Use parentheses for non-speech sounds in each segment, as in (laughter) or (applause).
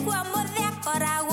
tengo amor de acorazón.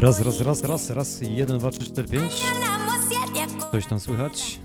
Raz, raz, raz, raz, raz, jeden, dwa, trzy, cztery, pięć. Coś tam słychać?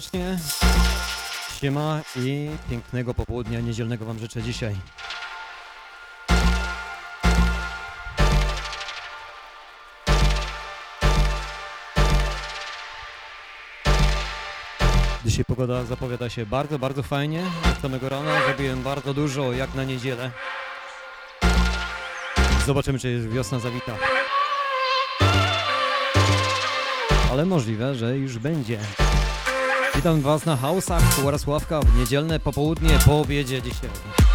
Serdecznie. Siema i pięknego popołudnia niedzielnego Wam życzę dzisiaj. Dzisiaj pogoda zapowiada się bardzo, bardzo fajnie. Od samego rana zrobiłem bardzo dużo, jak na niedzielę. Zobaczymy, czy wiosna zawita. Ale możliwe, że już będzie. Witam Was na hausach Jarosławka w niedzielne popołudnie po obiedzie dzisiaj.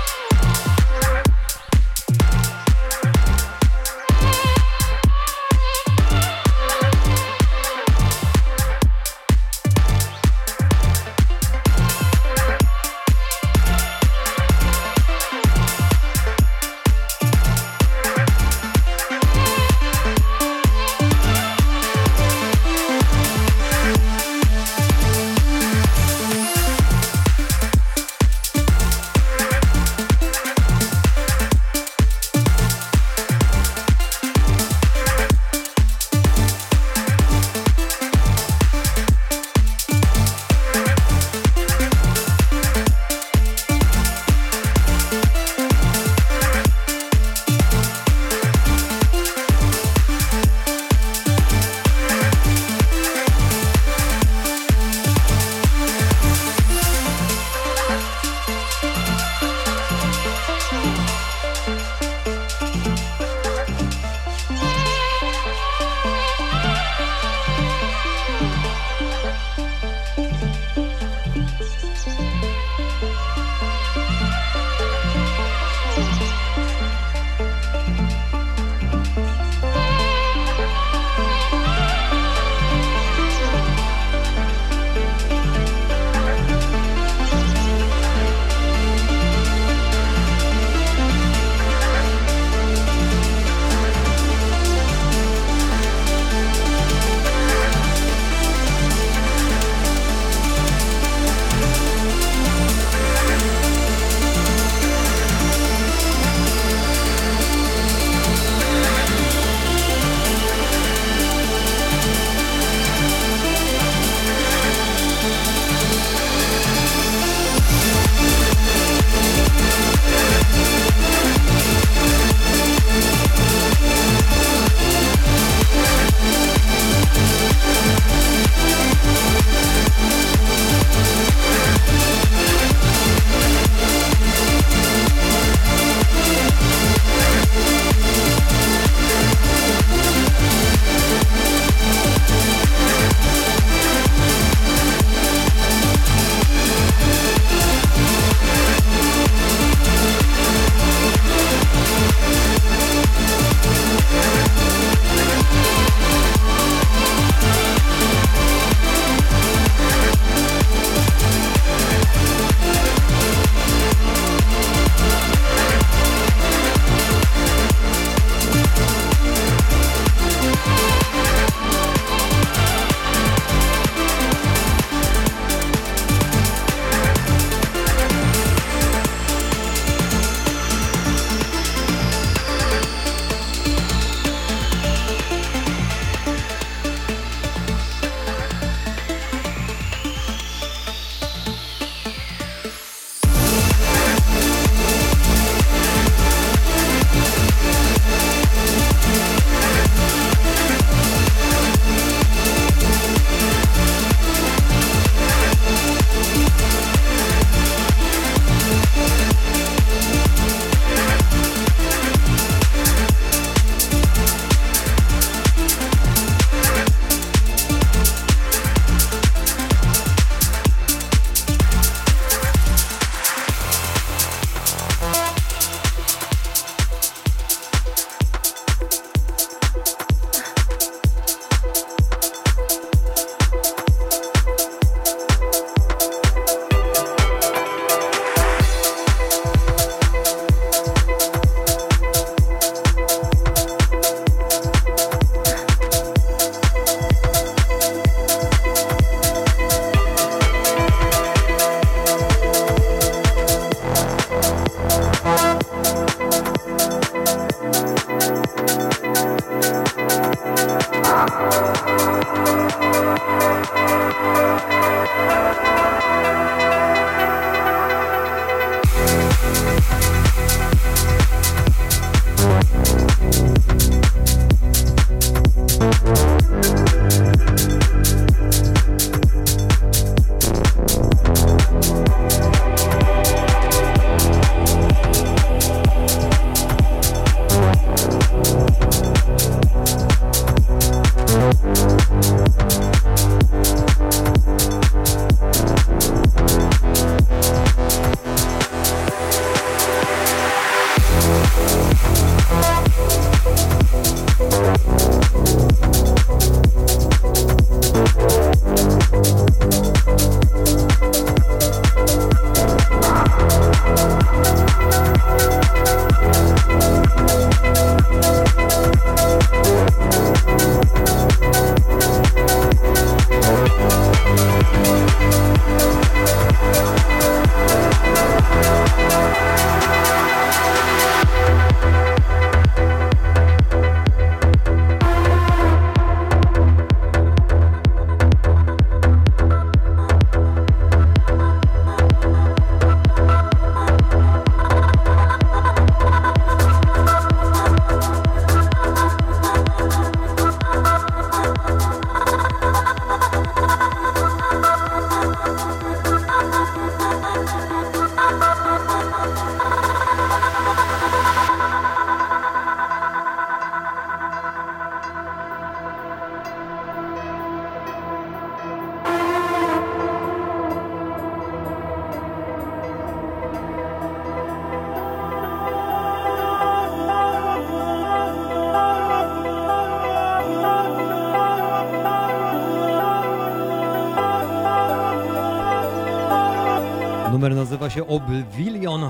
Numer nazywa się Oblivion.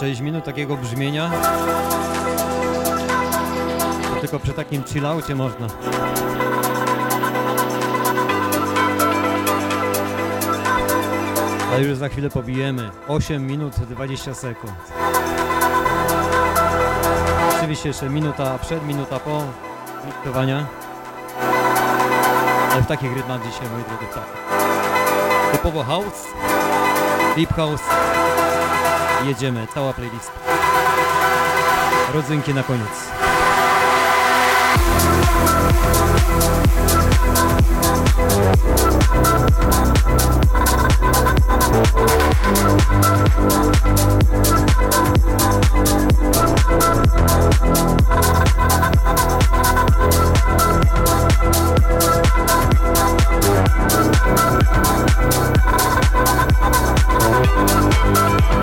6 minut takiego brzmienia. To tylko przy takim chillaucie można. A już za chwilę pobijemy 8 minut 20 sekund. Oczywiście jeszcze minuta przed, minuta po miksowania. Ale w takich rytmach dzisiaj, moi drodzy, tak typowo house, deep house. Jedziemy, cała playlist. Rodzynki na koniec. Thank Thank you.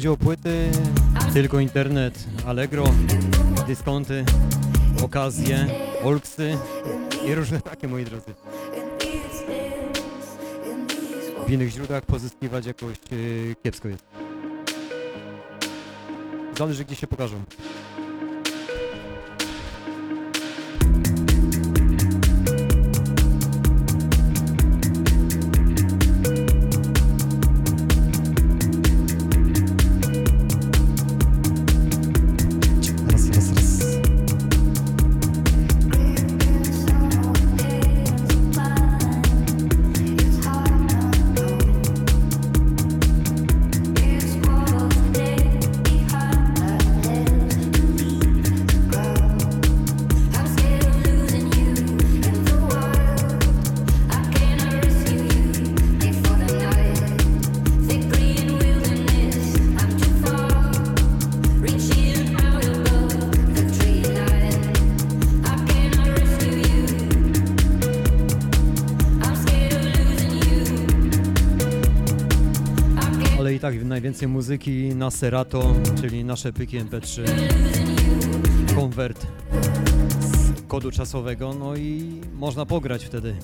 Chodzi o płyty, tylko internet, Allegro, dyskonty, okazje, olksy i różne takie, moi drodzy. W innych źródłach pozyskiwać jakoś yy, kiepsko jest. Zależy gdzie się pokażą. Najwięcej muzyki na Serato, czyli nasze pyki MP3, konwert z kodu czasowego, no i można pograć wtedy.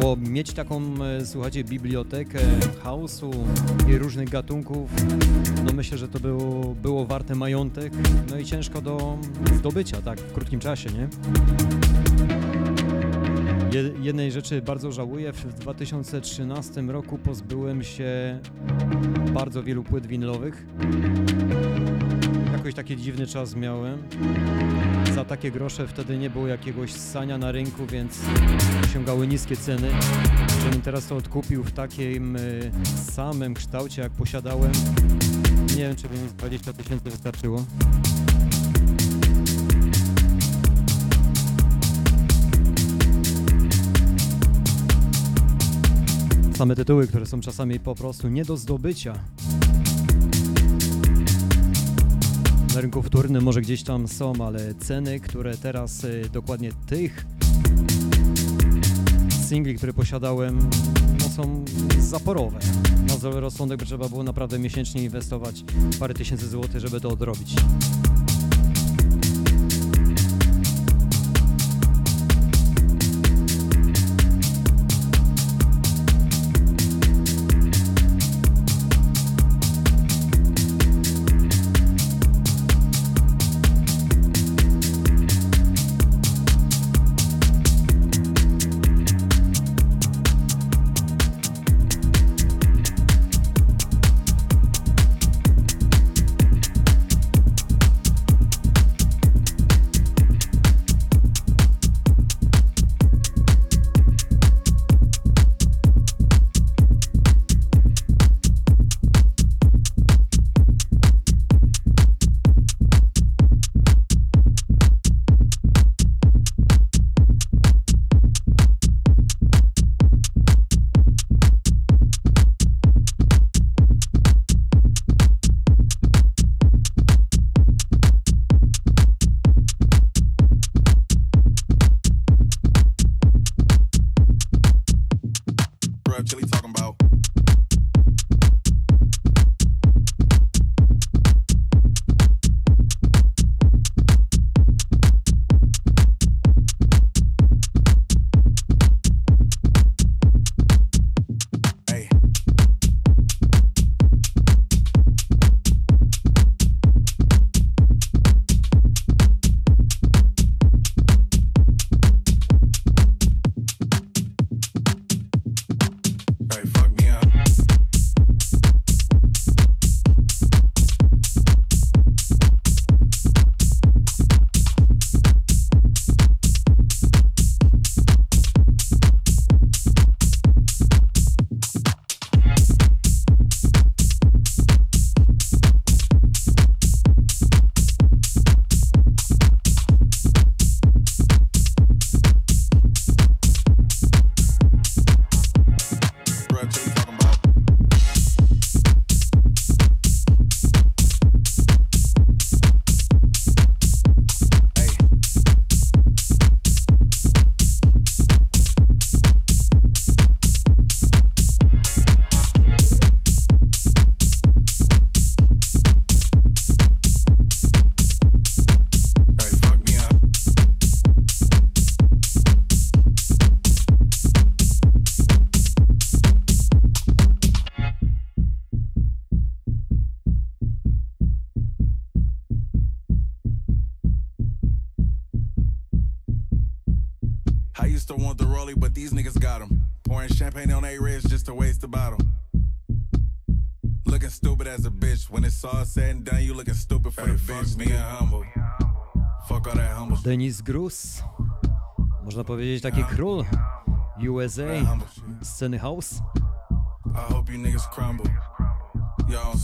Bo mieć taką, e, słuchajcie, bibliotekę house'u i różnych gatunków, no myślę, że to było, było warte majątek, no i ciężko do zdobycia, tak, w krótkim czasie, nie? Je- Jednej rzeczy bardzo żałuję, w 2013 roku pozbyłem się bardzo wielu płyt winylowych. Jakoś taki dziwny czas miałem. Za takie grosze wtedy nie było jakiegoś ssania na rynku, więc osiągały niskie ceny. Żebym teraz to odkupił w takim y, samym kształcie, jak posiadałem, nie wiem, czy by mi z 20 tysięcy wystarczyło. Same tytuły, które są czasami po prostu nie do zdobycia. Na rynku wtórnym może gdzieś tam są, ale ceny, które teraz y, dokładnie tych singli, które posiadałem, no są zaporowe. Na zdrowy rozsądek trzeba było naprawdę miesięcznie inwestować parę tysięcy złotych, żeby to odrobić. Joey Grus, można powiedzieć taki król USA, sceny house. I you niggas crumble. Y'all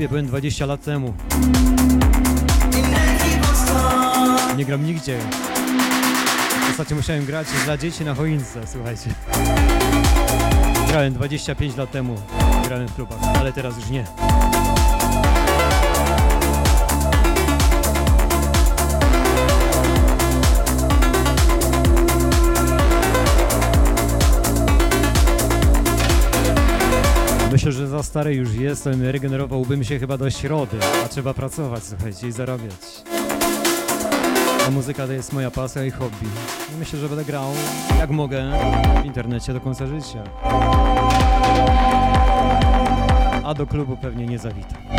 klubie byłem 20 lat temu. Nie gram nigdzie. Ostatnio musiałem grać dla dzieci na choince, słuchajcie. Grałem 25 lat temu. Grałem w klubach, ale teraz już nie. Myślę, że za stary już jestem, regenerowałbym się chyba do środy, a trzeba pracować, słuchajcie, i zarabiać. A muzyka to jest moja pasja i hobby. Myślę, że będę grał jak mogę w internecie do końca życia. A do klubu pewnie nie zawitam.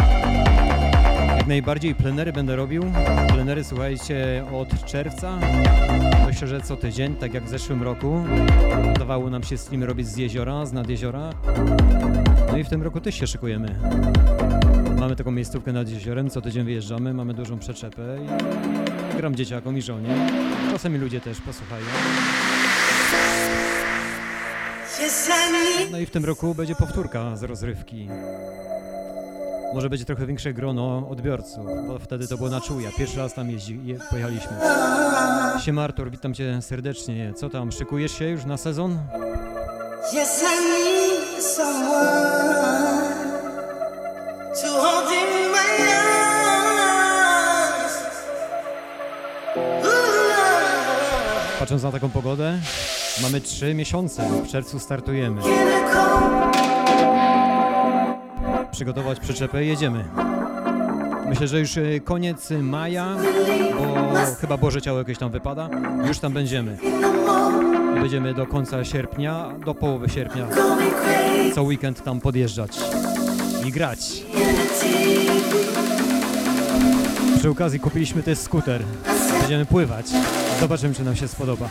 Jak najbardziej plenery będę robił. Plenery słuchajcie od czerwca. Myślę, że co tydzień, tak jak w zeszłym roku. Udawało nam się streamy robić z jeziora, z nad jeziora. No i w tym roku też się szykujemy. Mamy taką miejscówkę nad jeziorem, co tydzień wyjeżdżamy, mamy dużą przyczepę i gram dzieciakom i żonie. Czasami ludzie też posłuchają. No i w tym roku będzie powtórka z rozrywki. Może będzie trochę większe grono odbiorców, bo wtedy to było na czuja. Pierwszy raz tam jeździ, je, pojechaliśmy. Siema Artur, witam cię serdecznie. Co tam, szykujesz się już na sezon? Yes, I need someone to hold in my arms. Ooh, Patrząc na taką pogodę, mamy trzy miesiące. W czerwcu startujemy. Przygotować przyczepę i jedziemy. Myślę, że już y, koniec maja, bo chyba Boże Ciało jakieś tam wypada. Już tam będziemy. Będziemy do końca sierpnia, do połowy sierpnia co weekend tam podjeżdżać i grać. Przy okazji kupiliśmy też skuter. Będziemy pływać. Zobaczymy, czy nam się spodoba.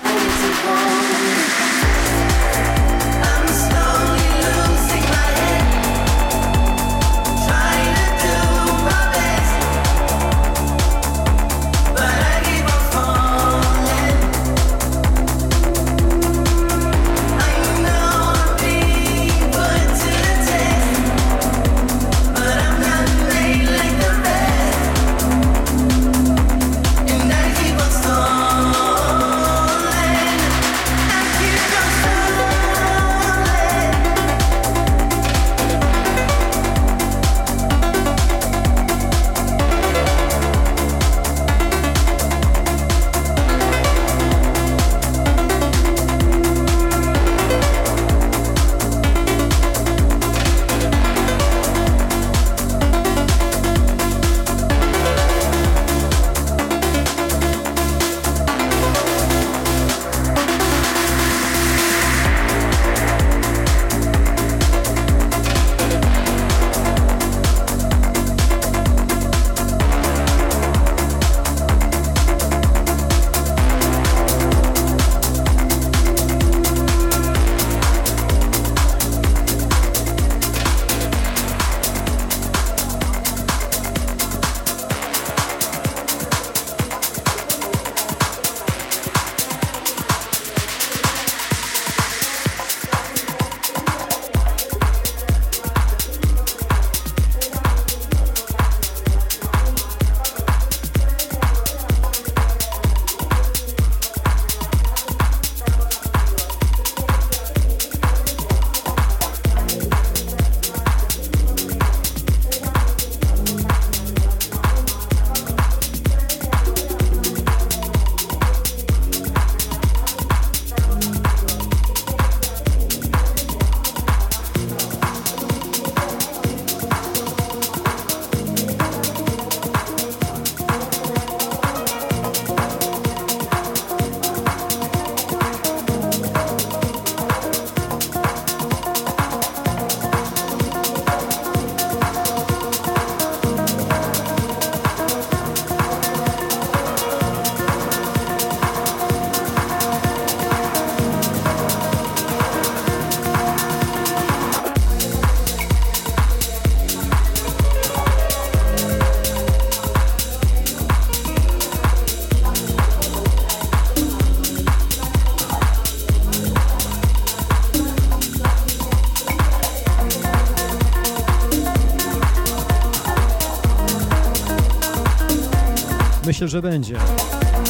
Myślę, że będzie.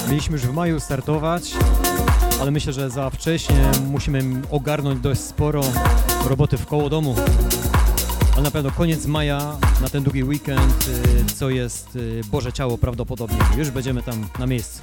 Mieliśmy już w maju startować, ale myślę, że za wcześnie musimy ogarnąć dość sporo roboty w koło domu. Ale na pewno koniec maja, na ten długi weekend, y, co jest y, Boże Ciało prawdopodobnie. Już będziemy tam na miejscu.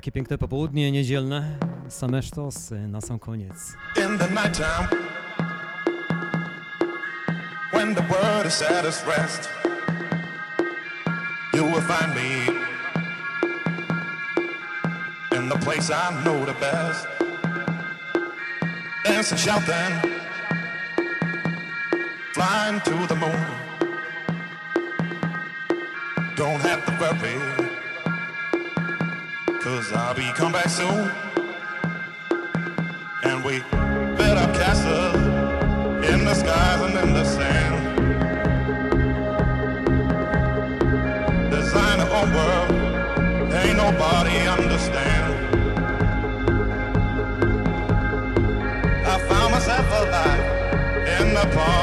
Takie piękne popołudnie niedzielne, same sztosy na sam koniec. in the nighttime when the world is at its rest you will find me in the place I know the best. Dancing shouting flying to the moon. Don't have to worry cause I'll be come back soon and we build up castles in the skies and in the sand. Design our own world, ain't nobody understand. I found myself alive in the palm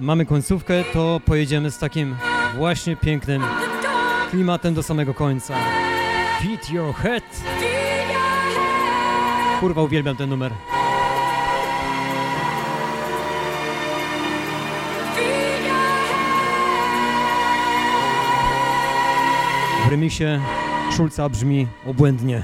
mamy końcówkę, to pojedziemy z takim właśnie pięknym klimatem do samego końca. Feed your head! Kurwa, uwielbiam ten numer. W remisie Szulca brzmi obłędnie.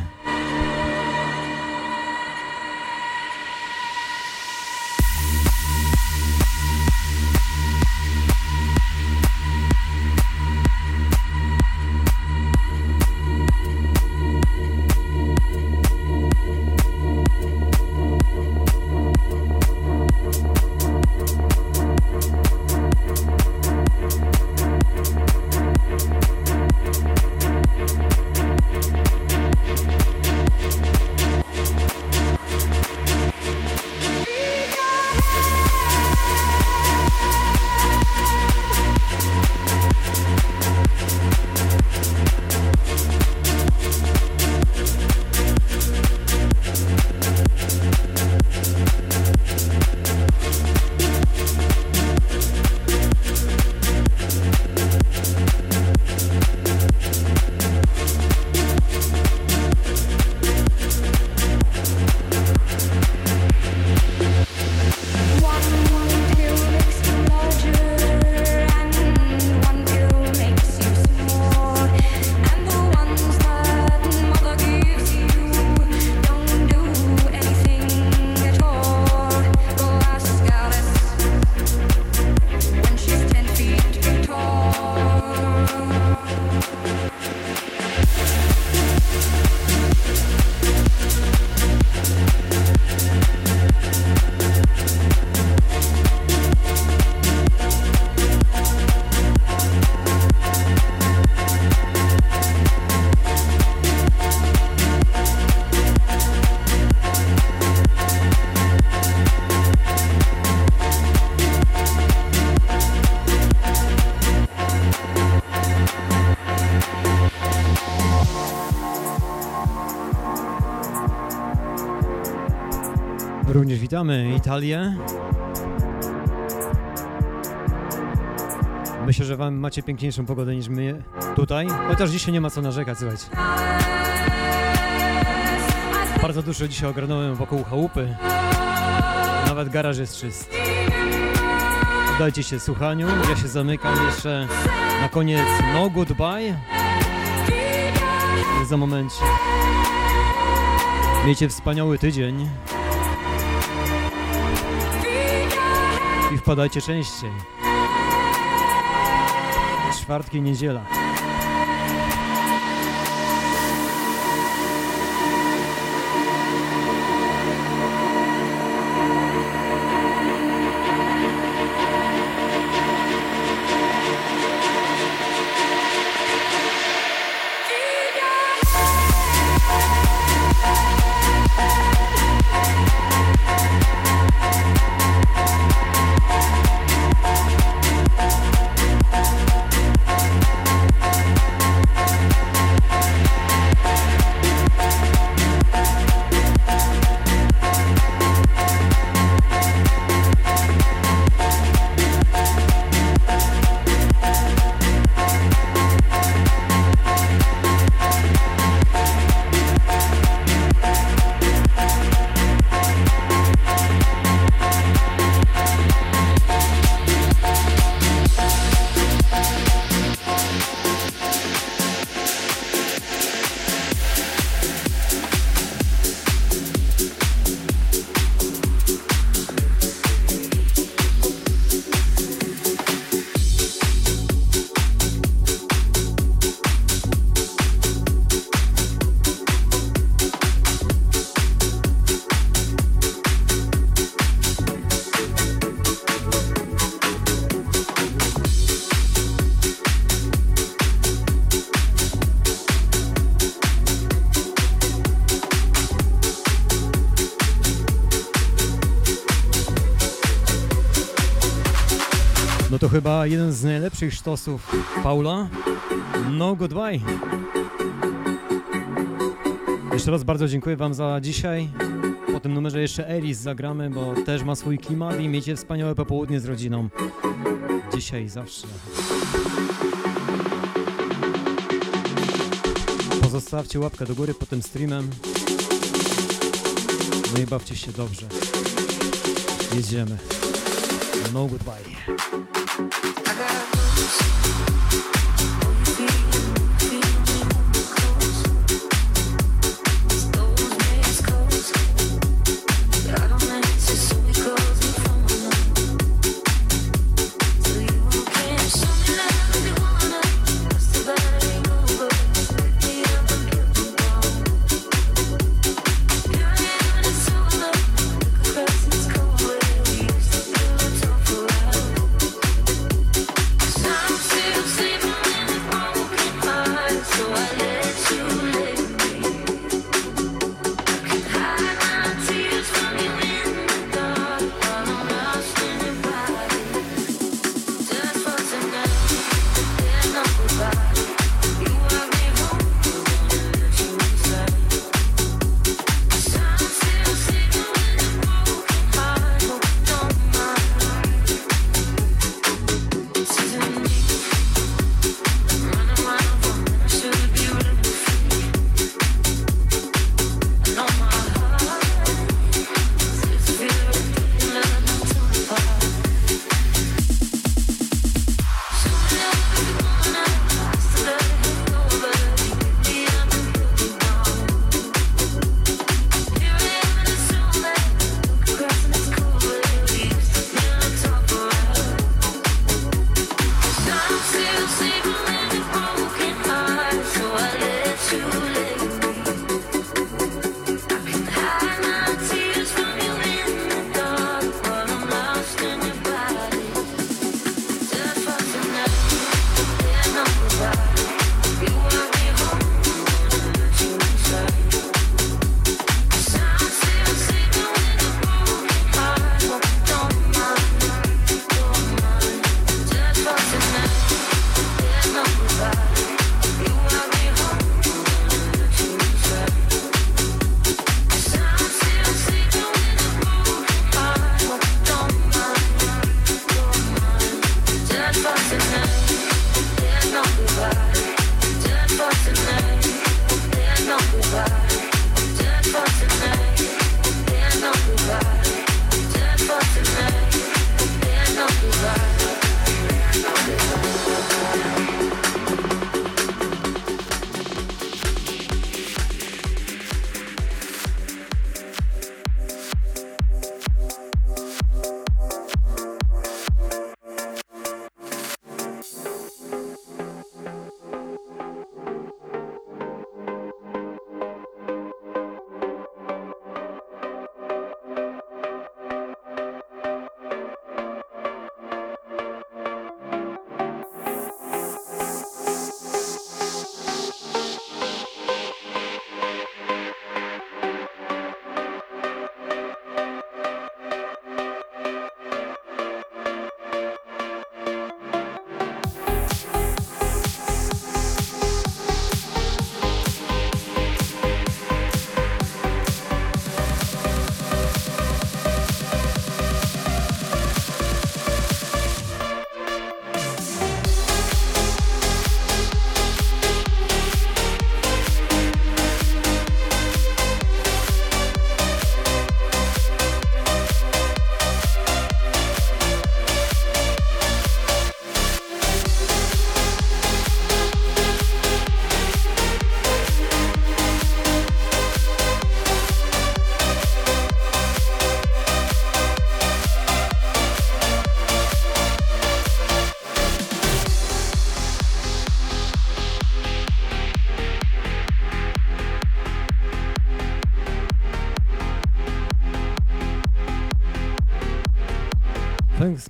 Witamy Italię. Myślę, że wam macie piękniejszą pogodę niż my tutaj, chociaż dzisiaj nie ma co narzekać, słuchajcie. Bardzo dużo dzisiaj ogarnąłem wokół chałupy. Nawet garaż jest czysty. Dajcie się słuchaniu, ja się zamykam jeszcze na koniec no goodbye. Za moment. Miejcie wspaniały tydzień. Wpadajcie częściej. Czwartki, niedziela. Chyba jeden z najlepszych sztosów Paula. No goodbye. Jeszcze raz bardzo dziękuję Wam za dzisiaj. Po tym numerze jeszcze Elis zagramy, bo też ma swój klimat i miejcie wspaniałe popołudnie z rodziną. Dzisiaj zawsze. Pozostawcie łapkę do góry pod tym streamem. No i bawcie się dobrze. Jedziemy. No goodbye. Peace.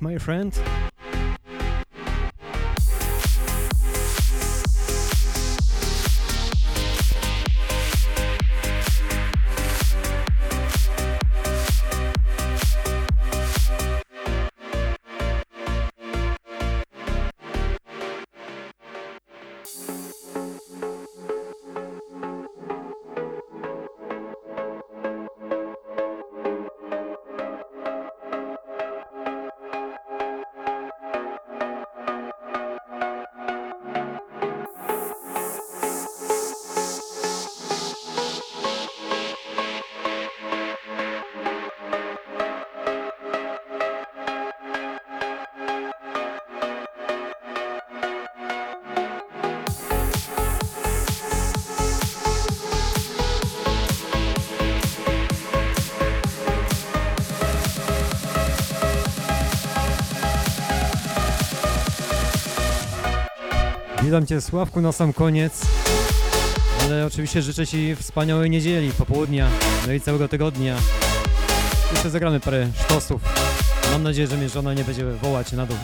My friend. Witam Cię Sławku na sam koniec. Ale oczywiście życzę Ci wspaniałej niedzieli, popołudnia, no i całego tygodnia. Jeszcze zagramy parę sztosów. Mam nadzieję, że mnie żona nie będzie wołać na dół.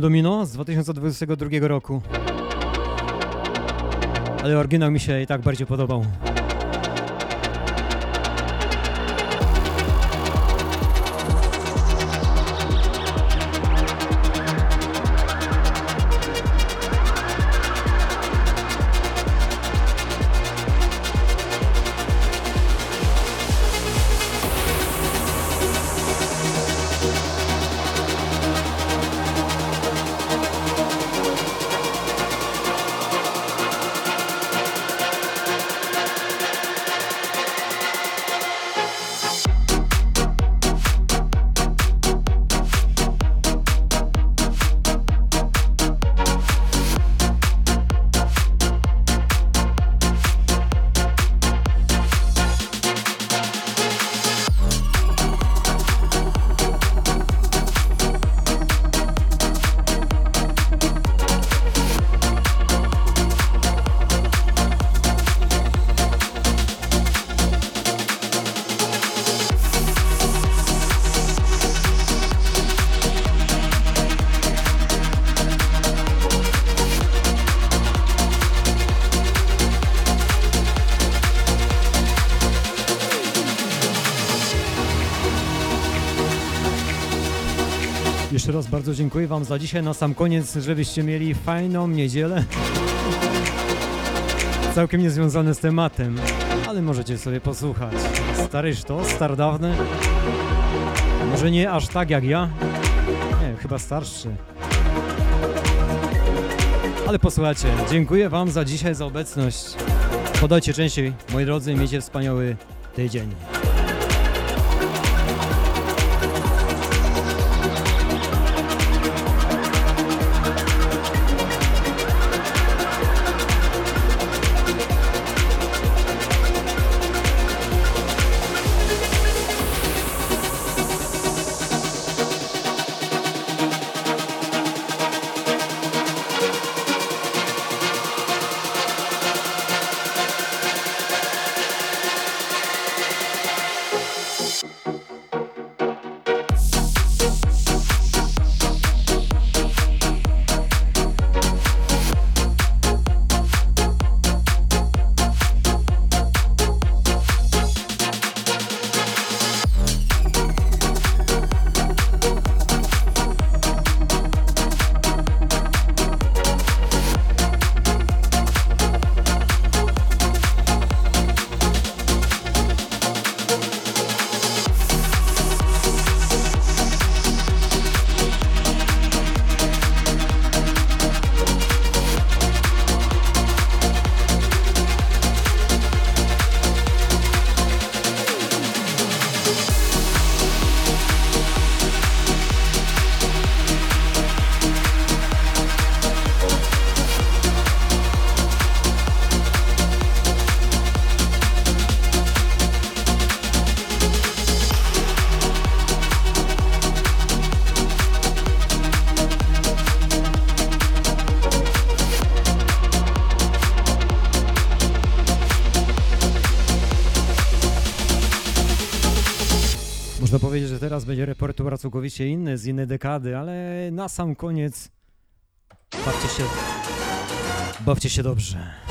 Odkurzone domino z 2022 roku. Ale oryginał mi się i tak bardziej podobał. Raz bardzo dziękuję Wam za dzisiaj. Na sam koniec, żebyście mieli fajną niedzielę. Całkiem niezwiązane z tematem, ale możecie sobie posłuchać. Stary sztos, stardawny. Może nie aż tak jak ja. Nie, chyba starszy. Ale posłuchajcie, dziękuję Wam za dzisiaj, za obecność. Podajcie częściej, moi drodzy, miejcie wspaniały tydzień. teraz będzie repertuar całkowicie inny, z innej dekady, ale na sam koniec bawcie się, bawcie się dobrze.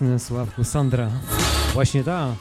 jasne, Sławku, Sandra. Właśnie ta.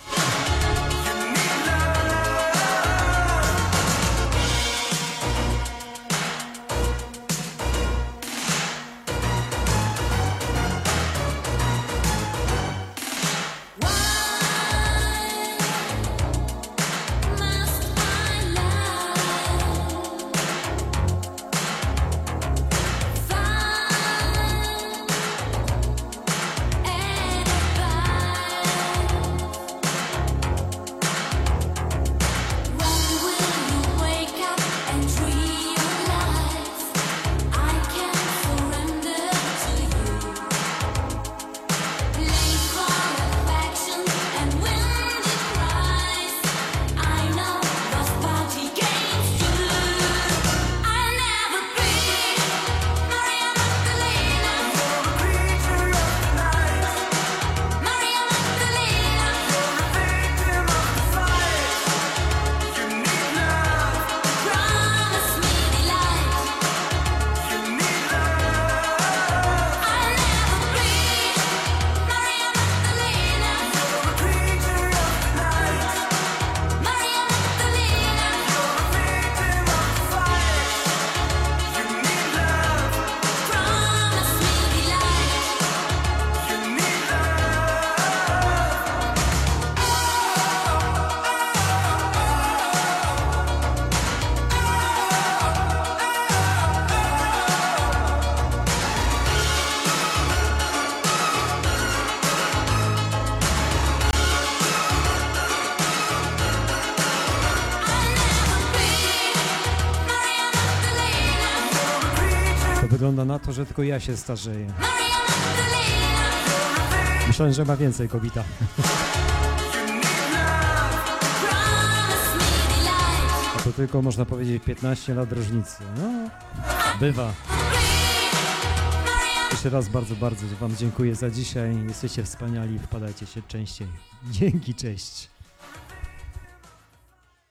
wygląda na to, że tylko ja się starzeję. Myślałem, że ma więcej kobieta. (laughs) A to tylko można powiedzieć 15 lat różnicy. No, bywa. Jeszcze raz bardzo, bardzo Wam dziękuję za dzisiaj. Jesteście wspaniali, wpadajcie się częściej. Dzięki, cześć.